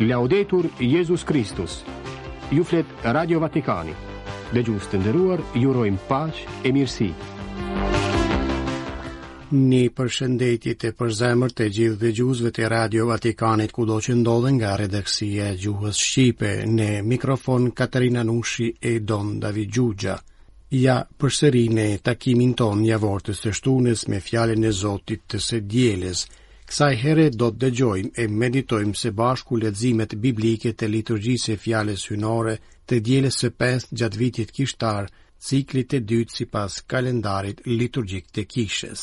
Laudetur Jezus Kristus Ju flet Radio Vatikani Dëgjues të nderuar, ju urojmë paqe e mirësi Një përshëndetje të përzemërt të gjithë dëgjuesve të Radio Vatikanit kudo që ndodhen nga redaksia e gjuhës shqipe në mikrofon Katerina Nushi e Don David Xhuxha. Ja përsëri në takimin tonë javor të së shtunës me fjalën e Zotit të së dielës. Kësaj here do të dëgjojmë e meditojmë së bashku leximet biblike të liturgjisë së fjalës hyjnore të dielës së pestë gjatë vitit kishtar, ciklit të dytë sipas kalendarit liturgjik të kishës.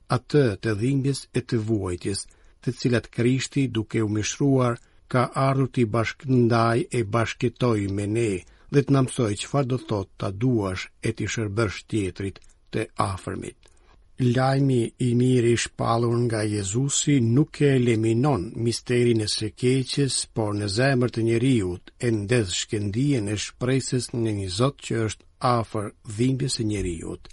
atë të dhimbjes e të vuajtjes, të cilat Krishti duke u mishruar ka ardhur t'i bashkëndajë e bashkëjetojë me ne dhe të na mësojë çfarë do të thotë ta duash e t'i shërbesh tjetrit të afërmit. Lajmi i mirë i shpallur nga Jezusi nuk e eliminon misterin e së keqes, por në zemër të njeriut e ndez shkëndijën e shpresës në një Zot që është afër dhimbjes së njeriut.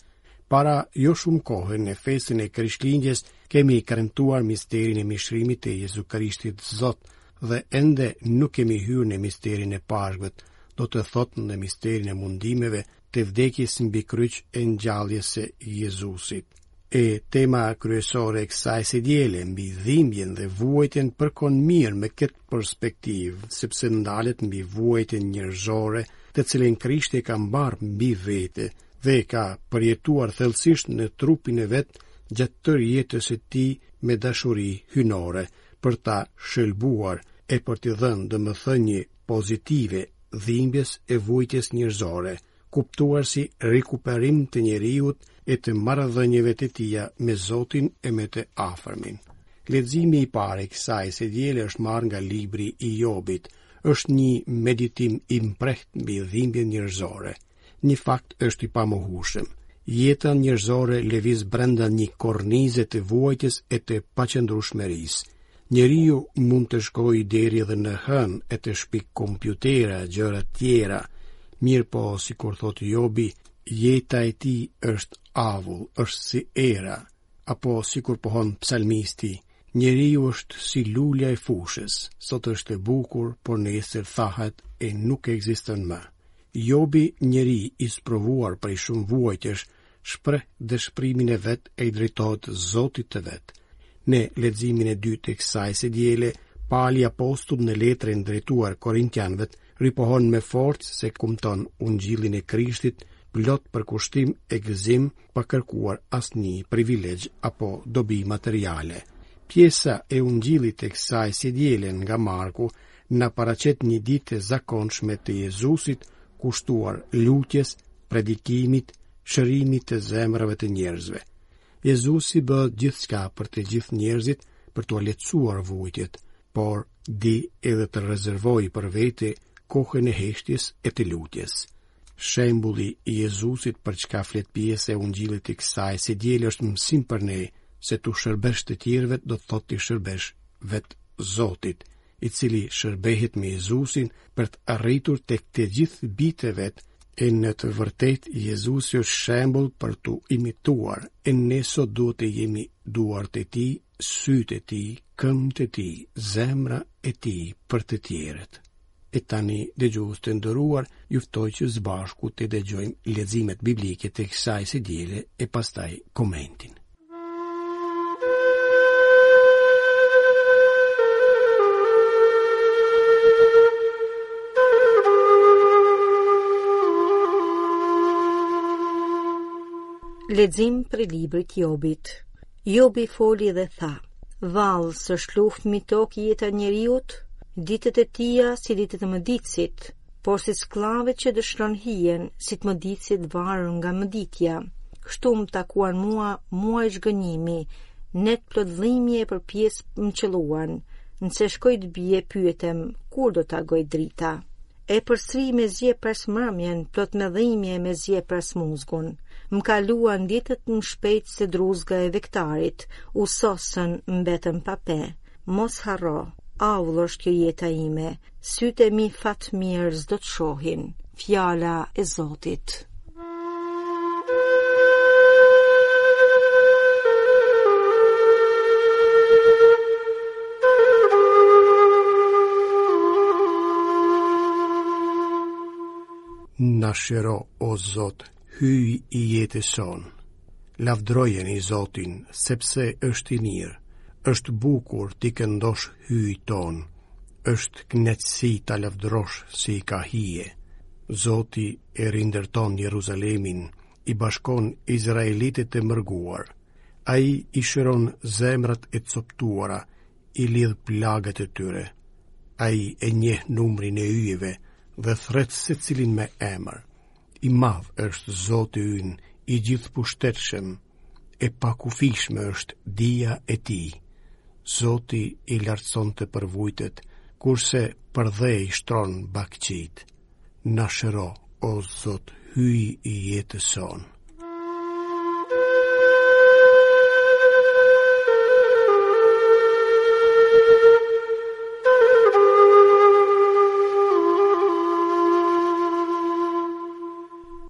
Para jo shumë kohe në festën e Krishtlindjes kemi kremtuar misterin e mishrimit të Jezu Krishtit Zot dhe ende nuk kemi hyrë në misterin e Pashkëve, do të thotë në misterin e mundimeve të vdekjes mbi kryq e ngjalljes së Jezusit. E tema kryesore e kësaj së diele mbi dhimbjen dhe vuajtjen përkon mirë me këtë perspektivë, sepse ndalet mbi vuajtjen njerëzore, të cilën Krishti e ka marrë mbi vete dhe e ka përjetuar thellësisht në trupin e vet gjatë tërë jetës së tij me dashuri hyjnore për ta shëlbuar e për t'i dhënë domethënie pozitive dhimbjes e vuajtjes njerëzore. kuptuar si rikuperim të njeriut e të marrëdhënieve të tija me Zotin e me të afërmin. Leximi i parë i kësaj së diele është marrë nga libri i Jobit, është një meditim i mprehtë mbi dhimbjen njerëzore. Një fakt është i pamohueshëm. Jeta njerëzore lëviz brenda një kornize të vuajtjes e të paqëndrueshmërisë. Njeriu mund të shkojë deri edhe në hënë e të shpikë kompjutera, gjëra të tjera. Mirëpo, sikur thotë Jobi, jeta e tij është avull, është si era, apo sikur pohon psalmisti, njeriu është si lulja e fushës, sot është e bukur, por nesër thahet e nuk ekziston më. Jobi njeri i sprovuar prej shumë vuajtjesh, shpreh dëshpërimin e vet e i drejtohet Zotit të vet. Në leximin e dytë të kësaj së diele, Pali apostull në letrën drejtuar Korintianëve ripohon me forcë se kumton ungjillin e Krishtit plot përkushtim e gëzim pa kërkuar asnjë privilegj apo dobi materiale. Pjesa e ungjillit të kësaj së diele nga Marku na paraqet një ditë të zakonshme të Jezusit kushtuar lutjes, predikimit, shërimit të zemrave të njerëzve. Jezusi bën gjithçka për të gjithë njerëzit për t'ua lehtësuar vuajtjet, por di edhe të rezervojë për vete kohën e heshtjes e të lutjes. Shembulli i Jezusit për çka flet pjesa e ungjillit të kësaj së diele është mësim për ne, se t'u shërbesh të tjerëve do të thotë t'i shërbesh vetë Zotit, i cili shërbehet me Jezusin për të arritur tek të gjithë bijtë e vet, e në të vërtetë Jezusi është shembull për t'u imituar, e ne sot duhet të jemi duart e tij, sytë e tij, këmbët e tij, zemra e tij për të tjerët. E tani dëgjues të nderuar, ju ftoj që së bashku të dëgjojmë leximet biblike të kësaj së diele e pastaj komentin. Lexim prej librit të Jobit. Jobi foli dhe tha: Vallë, s'është luftë mbi tokë jeta e njeriut, ditët e tija si ditët e mëditësit, porsi skllavit që dëshiron hijen, si të mëditësit varen nga mëditja. Kështu më takuan mua, muaj zhgënjimi, net plot dhimje e për pjesë më qëlluan, nëse shkoj të bie pyetem, kur do të agojë drita. E përsëri mezi e pres mbrëmjen, plot me dhimje mezi e pres muzgun. Më kaluan ditët më shpejt se druzga e vegjëtarit, u sosën mbetën pa pe, mos harro, avull është kjo jeta ime, Sytë e mi fat të mirë s'do të shohin, fjala e Zotit. Na shëro o Zot Hyj i jetës sonë, lavdërojeni Zotin, sepse është i mirë, është bukur t'i këndosh Hyjit tonë, është kënaqësi ta lavdërosh si i ka hije. Zoti e rindërton Jeruzalemin, i bashkon Izraelitit e mërguar. Ai i shëron zemrat e copëtuara, i lidh plagët e tyre. Ai e njeh numrin e yjeve dhe thërret secilin me emër. I madh është Zoti ynë, i gjithëpushtetshëm, e pakufishme është dija e tij. Zoti i lartëson të përvujtet, kurse përdhe i shtron bakëqijtë. Na shëro, o Zot, Hyj i jetës sonë.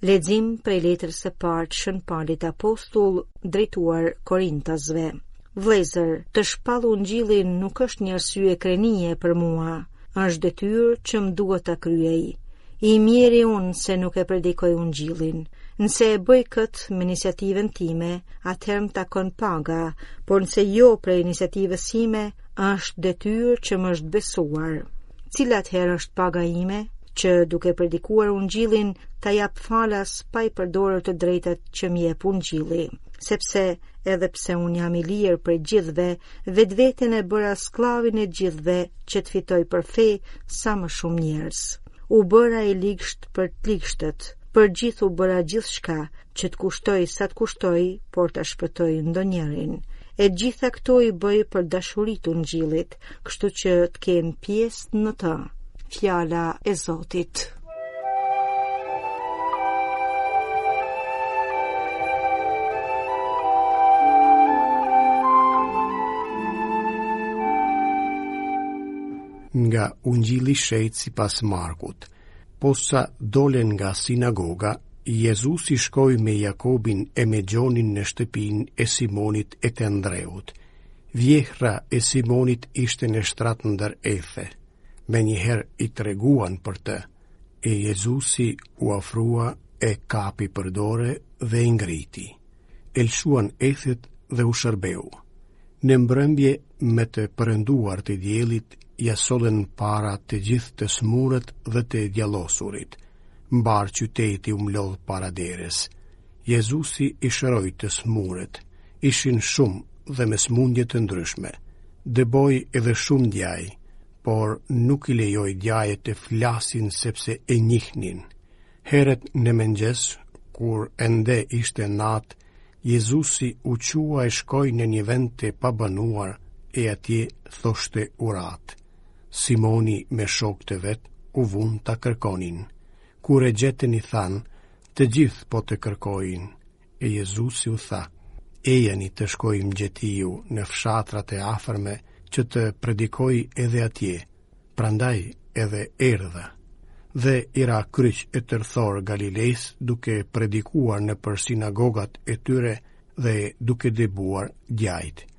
Lexim prej letrës së parë të Shën Palit apostull drejtuar Korintasve. Vëllezër, të shpall ungjillin nuk është një arsye krenie për mua, është detyrë që më duhet ta kryej. I mjeri unë se nuk e predikoj ungjillin. Nëse e bëj këtë me iniciativën time, atëherë më takon paga, por nëse jo prej iniciativës sime, është detyrë që më është besuar. Cila atëherë është paga ime? që duke predikuar ungjillin ta jap falas pa i përdorur të drejtat që më jep ungjilli, sepse edhe pse unë jam i lirë prej gjithve, vetëveten e bëra skllavin e gjithve që të fitoj për fe sa më shumë njerëz. U bëra i ligsht për të ligshtët, për gjithë u bëra gjithçka, që të kushtojë sa të kushtojë, por ta shpëtoj ndonjërin. E gjitha këto i bëj për dashuri t'ungjillit, kështu që të kem pjesë në të. Fjala e Zotit. Nga ungjilli shejt sipas Markut. Posa dolën nga sinagoga, Jezusi shkoi me Jakobin e me Gjonin në shtëpinë e Simonit e të Andreut, Vjehrra e Simonit ishte në shtrat ndër ethe. Menjëherë i treguan për të, e Jezusi u afrua e kapi për dore dhe e ngriti. E lshuan ethet dhe u shërbeu. Në mbrëmbje me të përënduar të diellit, ia sollën para të gjithë të smurët dhe të djallosurit. Mbarë qyteti u mlodh para derës. Jezusi i shëroi të smurët, ishin shumë dhe me smundje të ndryshme. Dëboi edhe shumë djaj, por nuk i lejoi djajtë të flasin sepse e njihnin. Herët në mëngjes, kur ende ishte natë, Jezusi u çua e shkoi në një vend të pabanuar e atje thoshte uratë. Simoni me shokë të vet u vunë ta kërkonin. Kur e gjetën i thanë, të gjithë po të kërkojnë. E Jezusi u tha, Ejani të shkojmë gjetiu në fshatrat e afërme që të predikoj edhe atje, prandaj edhe erdha. Dhe i ra kryq e tërthor Galilesë duke predikuar nëpër sinagogat e tyre dhe duke dëbuar djajtë.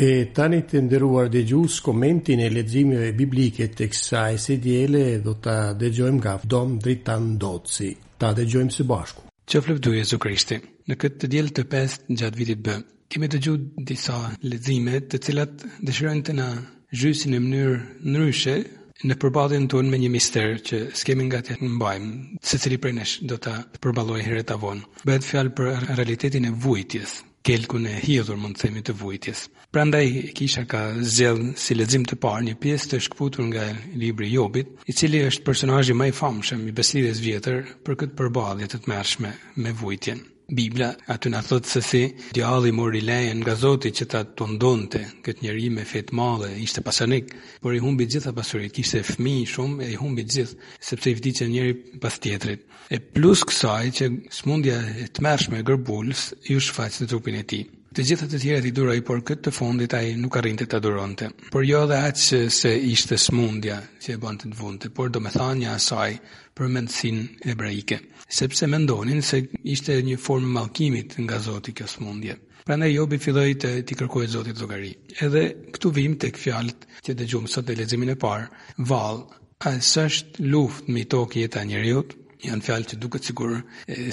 E tani të nderuar dëgjues, komentin e leximeve biblike të kësaj së diele do ta dëgjojmë nga Dom Dritan Ndoci. Ta dëgjojmë së bashku. Qoftë lëvdu Jezu Krishti. Në këtë të diel të pestë gjatë vitit B, kemi dëgju disa lexime të cilat dëshirojnë të na zhysin në mënyrë ndryshe në përballjen tonë me një mister që s'kemi nga t'ia mbajmë, secili prej nesh do ta përballojë herët a vonë. Bëhet fjalë për realitetin e vujtjes, kelkun e hidhur, mund të themi, të vujtjes. Prandaj kisha ka zgjedh si lexim të parë një pjesë të shkëputur nga libri i Jobit, i cili është personazhi më i famshëm i Besëlidhjes së Vjetër për këtë përballje të tmerrshme me vujtjen. Bibla aty na thotë se si djalli mori lejen nga Zoti që ta tundonte këtë njeri me fe të madhe, ishte pasanik, por i humbi gjitha pasuritë, kishte fëmijë shumë e i humbi të gjithë, sepse i vdiqën njëri pas tjetrit. E plus kësaj qe smundja e tmerrshme e gërbulës iu shfaq në trupin e tij. Të gjitha të tjerat i duroi, por këtë të fundit ai nuk arrinte ta duronte. Por jo edhe aq se ishte smundja që e bante të vunte, por domethënia e saj për mendësinë hebraike. Sepse mendonin se ishte një formë mallkimit nga Zoti kjo smundje. Prandaj Jobi filloi të i kërkojë Zotit llogari. Edhe këtu vim tek fjalët që dëgjojmë sot në leximin e parë. Vallë, a s'është luftë mbi tokë jeta e njeriut? Janë fjalë që duket sikur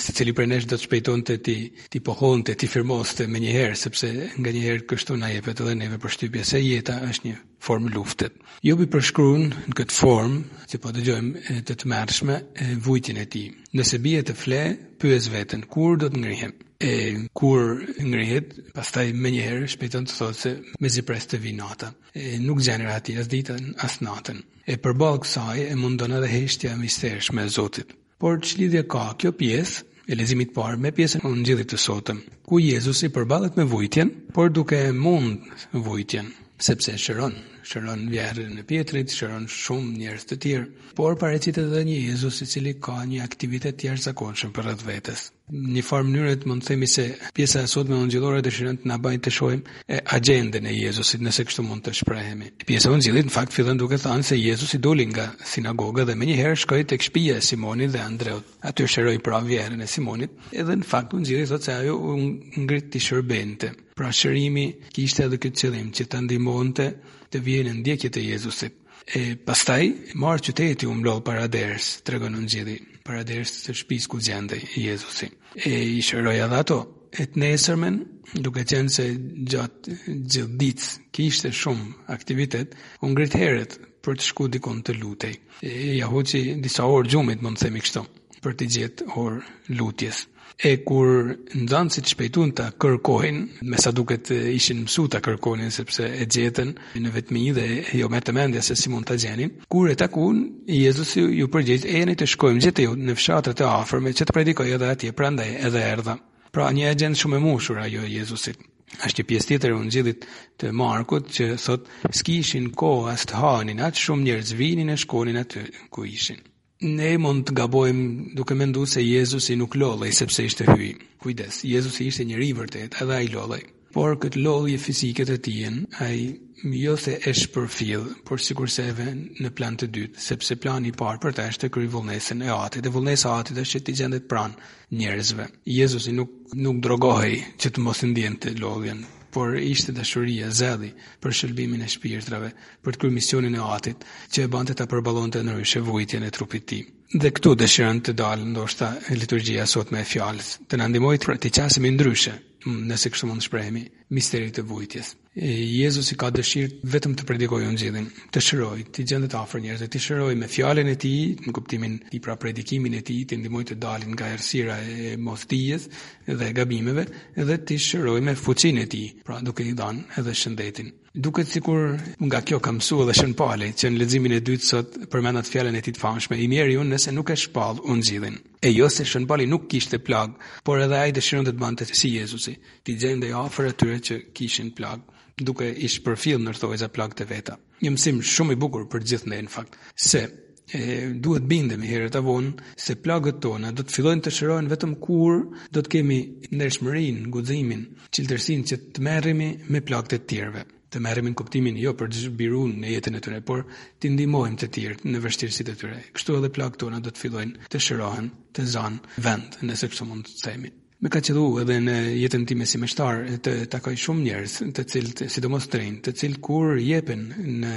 secili prej nesh do të shpejtonte t'i, t'i pohonte, t'i firmoste menjëherë, sepse nganjëherë kështu na jepet edhe neve përshtypje se jeta është një formë luftet. Jobi përshkruan në këtë formë, që po dëgjojmë të tmerrshme, vujtjen e tij. Nëse bie të fle, pyes veten, kur do të ngrihem? E kur ngrihet, pastaj menjëherë shpejton të thotë se mezi pres të vijë nata. E nuk gjen rehati as ditën, as natën. E përballë kësaj e mundon edhe heshtja e mistershme e Zotit. Por ç'lidhje ka kjo pjesë e leximit të parë me pjesën e Ungjillit të sotëm, ku Jezusi përballet me vujtjen, por duke e mund vujtjen, sepse shëron, shëron vjehrrën e Pjetrit, shëron shumë njerëz të tjerë, por paraqitet edhe një Jezus i cili ka një aktivitet të jashtëzakonshëm përreth vetes. Në njëfarë mënyret mund të themi se pjesa e sotme ungjillore dëshiron të na bajë të shohim agjendën e Jezusit, nëse kështu mund të shprehemi. Pjesa e ungjillit në fakt fillon duke thanë se Jezusi doli nga sinagoga dhe menjëherë shkoi tek shtëpia e Simonit dhe Andreut. Aty shëroi pra vjehrrën e Simonit, edhe në fakt ungjilli thotë se ajo u ngrit t'i shërbente. Pra shërimi kishte edhe këtë qëllim që ta ndihmonte të vijë në ndjekje të Jezusit. E pastaj, marrë qyteti u mblodh para derës, tregon Ungjilli, para derës të shpisë ku gjendej Jezusi. E i shëroi edhe ato, e të nesërmen, duke qenë se gjatë gjithë ditës kishte shumë aktivitet, u ngrit herët për të shku dikund të lutej. E ia hoqi disa orë gjumit, mund të themi kështu, për t'i gjetë orë lutjes. E kur nxënësit shpejtuan ta kërkojnë, me sa duket ishin mësuar ta kërkonin sepse e gjetën në vetmi dhe jo, merret me mend se si mund ta gjenin. Kur e takuan, Jezusi iu përgjigj, "Ejani të shkojmë gjetiu në fshatrat e afërme që të predikoj edhe atje." Prandaj edhe erdha. Pra, një agjendë shumë e mbushur ajo e Jezusit. Është një pjesë tjetër e Ungjillit të Markut që thotë, "S'kishin kohë as të hanin, aq shumë njerëz vinin e shkonin aty ku ishin." Ne mund të gabojmë duke menduar se Jezusi nuk lodhej sepse ishte hyj. Kujdes, Jezusi ishte njeri i vërtetë, edhe ai lodhej. Por këtë lodhje fizike të tijën, ai jo se e shpërfill, por sikurse e vë në plan të dytë, sepse plani i parë për të është të kryjë vullnesën e Atit, dhe vullnesa e Atit është që t'i gjendet pranë njerëzve. Jezusi nuk nuk drogohej që të mos e ndjente lodhjen, por ishte dashuria, zelli për shëlbimin e shpirtrave, për të kryer misionin e atit, që e bante ta përballonte ndryshe vujtjen e trupit tij. Dhe këtu dëshiron të dalë ndoshta liturgjia sot me fjalë, të na ndihmojë t'i qasemi ndryshe, nëse kështu mund të shprehemi, misterit të vujtjes. Jezusi ka dëshirë vetëm të predikojë ungjillin, të shërojë, t'i gjendet afër njerëzve, t'i shërojë me fjalën e tij, në kuptimin pra predikimin e tij, t'i ndihmojë të dalin nga errësira e mosdijes dhe gabimeve dhe të shërojë me fuqinë e tij, pra duke i dhënë edhe shëndetin. Duket sikur nga kjo ka mësuar edhe Shën Pali, që në leximin e dytë sot përmend atë fjalën e tij të famshme, i mjeri unë nëse nuk e shpall ungjillin. E jo se Shën Pali nuk kishte plagë, por edhe ai dëshironte të bante si Jezusi, t'i gjendej afër atyre që kishin plagë, duke i shpërfillë ndër thonjëza plagët e veta. Një mësim shumë i bukur për gjithë ne në fakt, se e duhet bindemi herët a vonë se plagët tona do të fillojnë të shërohen vetëm kur do të kemi ndershmërinë, guximin, çiltërsinë që të merremi me plagët e të tjerëve. Të merremi në kuptimin jo për të zhbirun në jetën e tyre, por t'i ndihmojmë të tjerët në vështirësitë e tyre. Kështu edhe plagët tona do të fillojnë të shërohen, të zanë vend, nëse kështu mund të themi. Më ka qëllu edhe në jetën time si meshtar të takoj shumë njerëz, të cilët sidomos të rinj, të cilët kur jepen në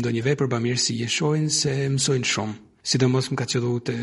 ndonjë vepër bamirësie shohin se mësojnë shumë. Sidomos më ka qëllu të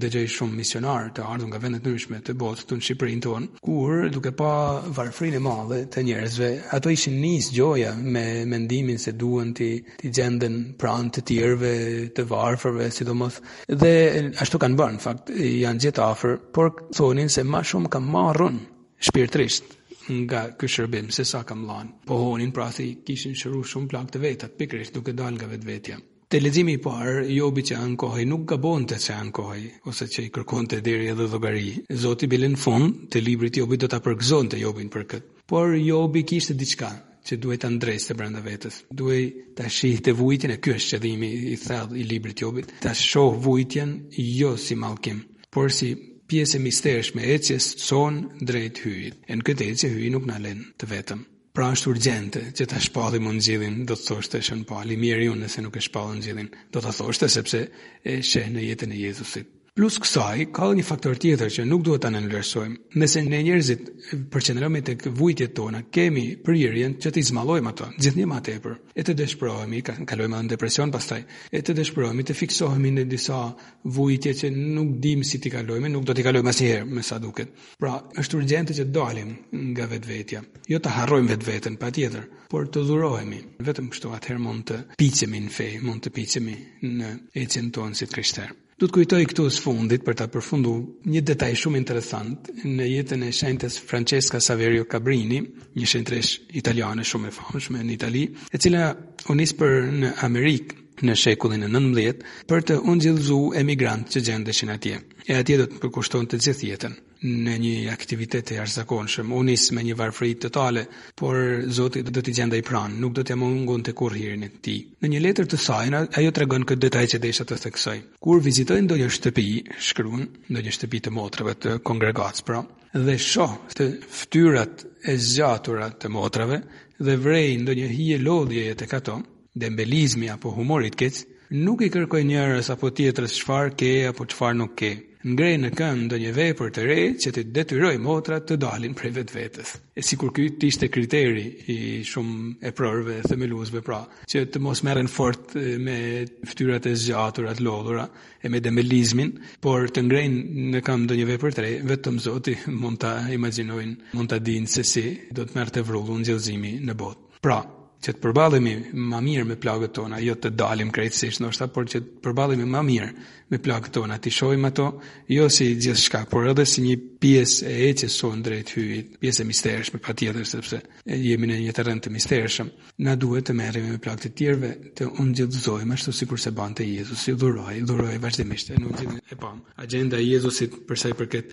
dëgjoj shumë misionarë të ardhur nga vende të ndryshme të botës në Shqipërinë tonë, kur duke pa varfrinë e madhe të njerëzve, ato ishin nisë gjoja me mendimin se duan t'i gjenden pranë të tjerëve, të varfërve, sidomos Dhe ashtu kanë ba, në fakt, janë gjetë afër, por thonin se ma shumë kam marrun shpirtërisht nga ky shërbim se sa kam lanë. Pohonin pra se kishin shëru shumë plagë të veta, pikërisht duke dalë nga vetvetja. Te leximi i parë, Jobi që ankohej nuk gabonte që ankohej, ose që i kërkonte deri edhe llogari Zotit. Bile në fund të librit të Jobit do ta përgëzonte Jobin për këtë. Por Jobi kishte diçka që duhej ta ndreqte brenda vetes. Duhej ta shihte vujtjen e ky asht qëllimi i thellë i librit të Jobit, ta shohë vujtjen jo si mallkim, por si pjesë e mistershme e ecjes sonë drejt hyjit. E në këtë ecje hyji nuk na len të vetëm. Pra asht urgjente që ta shpallim ungjillin, do të thoshte Shën Pali, mjeri unë nëse nuk e shpall ungjillin. Do ta thoshte sepse e sheh në jetën e Jezusit. Plus kësaj, ka edhe një faktor tjetër që nuk duhet ta nënvlerësojmë. Nëse ne njerëzit përqendrohemi tek vujtjet tona, kemi prirjen që t'i zmadhojmë ato, gjithnjë ma tepër. E të dëshpërohemi, kalojmë edhe në depresion pastaj. E të dëshpërohemi, të fiksohemi në disa vujtje që nuk dimë si t'i kalojmë, nuk do t'i kalojmë asnjëherë, me sa duket. Pra, është urgjente që të dalim nga vetvetja. Jo ta harrojmë vetveten, patjetër, por të dhurohemi. Vetëm kështu atëherë mund të piqemi në fe, mund të piqemi në ecjen tonë si të krishterë. Du të kujtoj këtu së fundit për ta përfundu një detaj shumë interesant në jetën e shenjtes Francesca Saverio Cabrini, një shenjtëreshë italiane shumë e famshme në Itali, e cila u nis për në Amerikë në shekullin e 19 për të ungjillëzu emigrantët që gjendeshin atje. E atje do të përkushtonte gjithë jetën. në një aktivitet të jashtëzakonshëm. U nis me një varfëri totale, por Zoti do t'i gjendej pranë, nuk do t'ia mungonte kurrë hirin e tij. Në një letër të saj, ajo tregon këtë detaj që desha të theksoj. Kur vizitoj ndonjë shtëpi, shkruan, ndonjë shtëpi të motrave të kongregatës, pra, dhe shoh fytyrat e zgjatura të motrave dhe vrej ndonjë hije lodhjeje tek ato, Dembelizmi apo humori të keq nuk i kërkoj njërës apo tjetrës çfarë ke apo çfarë nuk ke. Ngre në këmbë ndonjë vepër të re që të detyrojë motrat të dalin prej vetvetes. E sikur ky të ishte kriteri i shumë eprorëve e themeluesve pra, që të mos merren fort me fytyrat e zgjatura të lodhura e me dembelizmin, por të ngrejnë në këmbë ndonjë vepër të re, vetëm Zoti mund ta imagjinojnë, mund ta dinë se si do të merrte vrull ungjillëzimi në botë. Pra, që të përballemi ma mirë me plagët tona, jo të dalim krejtësisht ndoshta, por që të përballemi ma mirë me plagët tona, t'i shohim ato jo si gjithçka, por edhe si një pjesë e ecjes sonë drejt hyjit, pjesë e mistershme patjetër sepse jemi në një terren të mistershëm. Na duhet të merremi me plagët e të tjerëve, të ungjillëzojmë ashtu sikurse bante Jezusi, dhuroi, dhuroi vazhdimisht. Në ungjill e pamë. Agjenda e Jezusit për sa i përket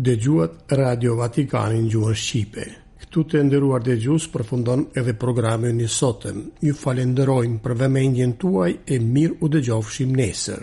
Dëgjuat Radio Vatikanin në gjuhën shqipe. Këtu të nderuar dëgjues përfundon edhe programi ynë i sotëm. Ju falënderojmë për vëmendjen tuaj e mirë u dëgjofshim nesër.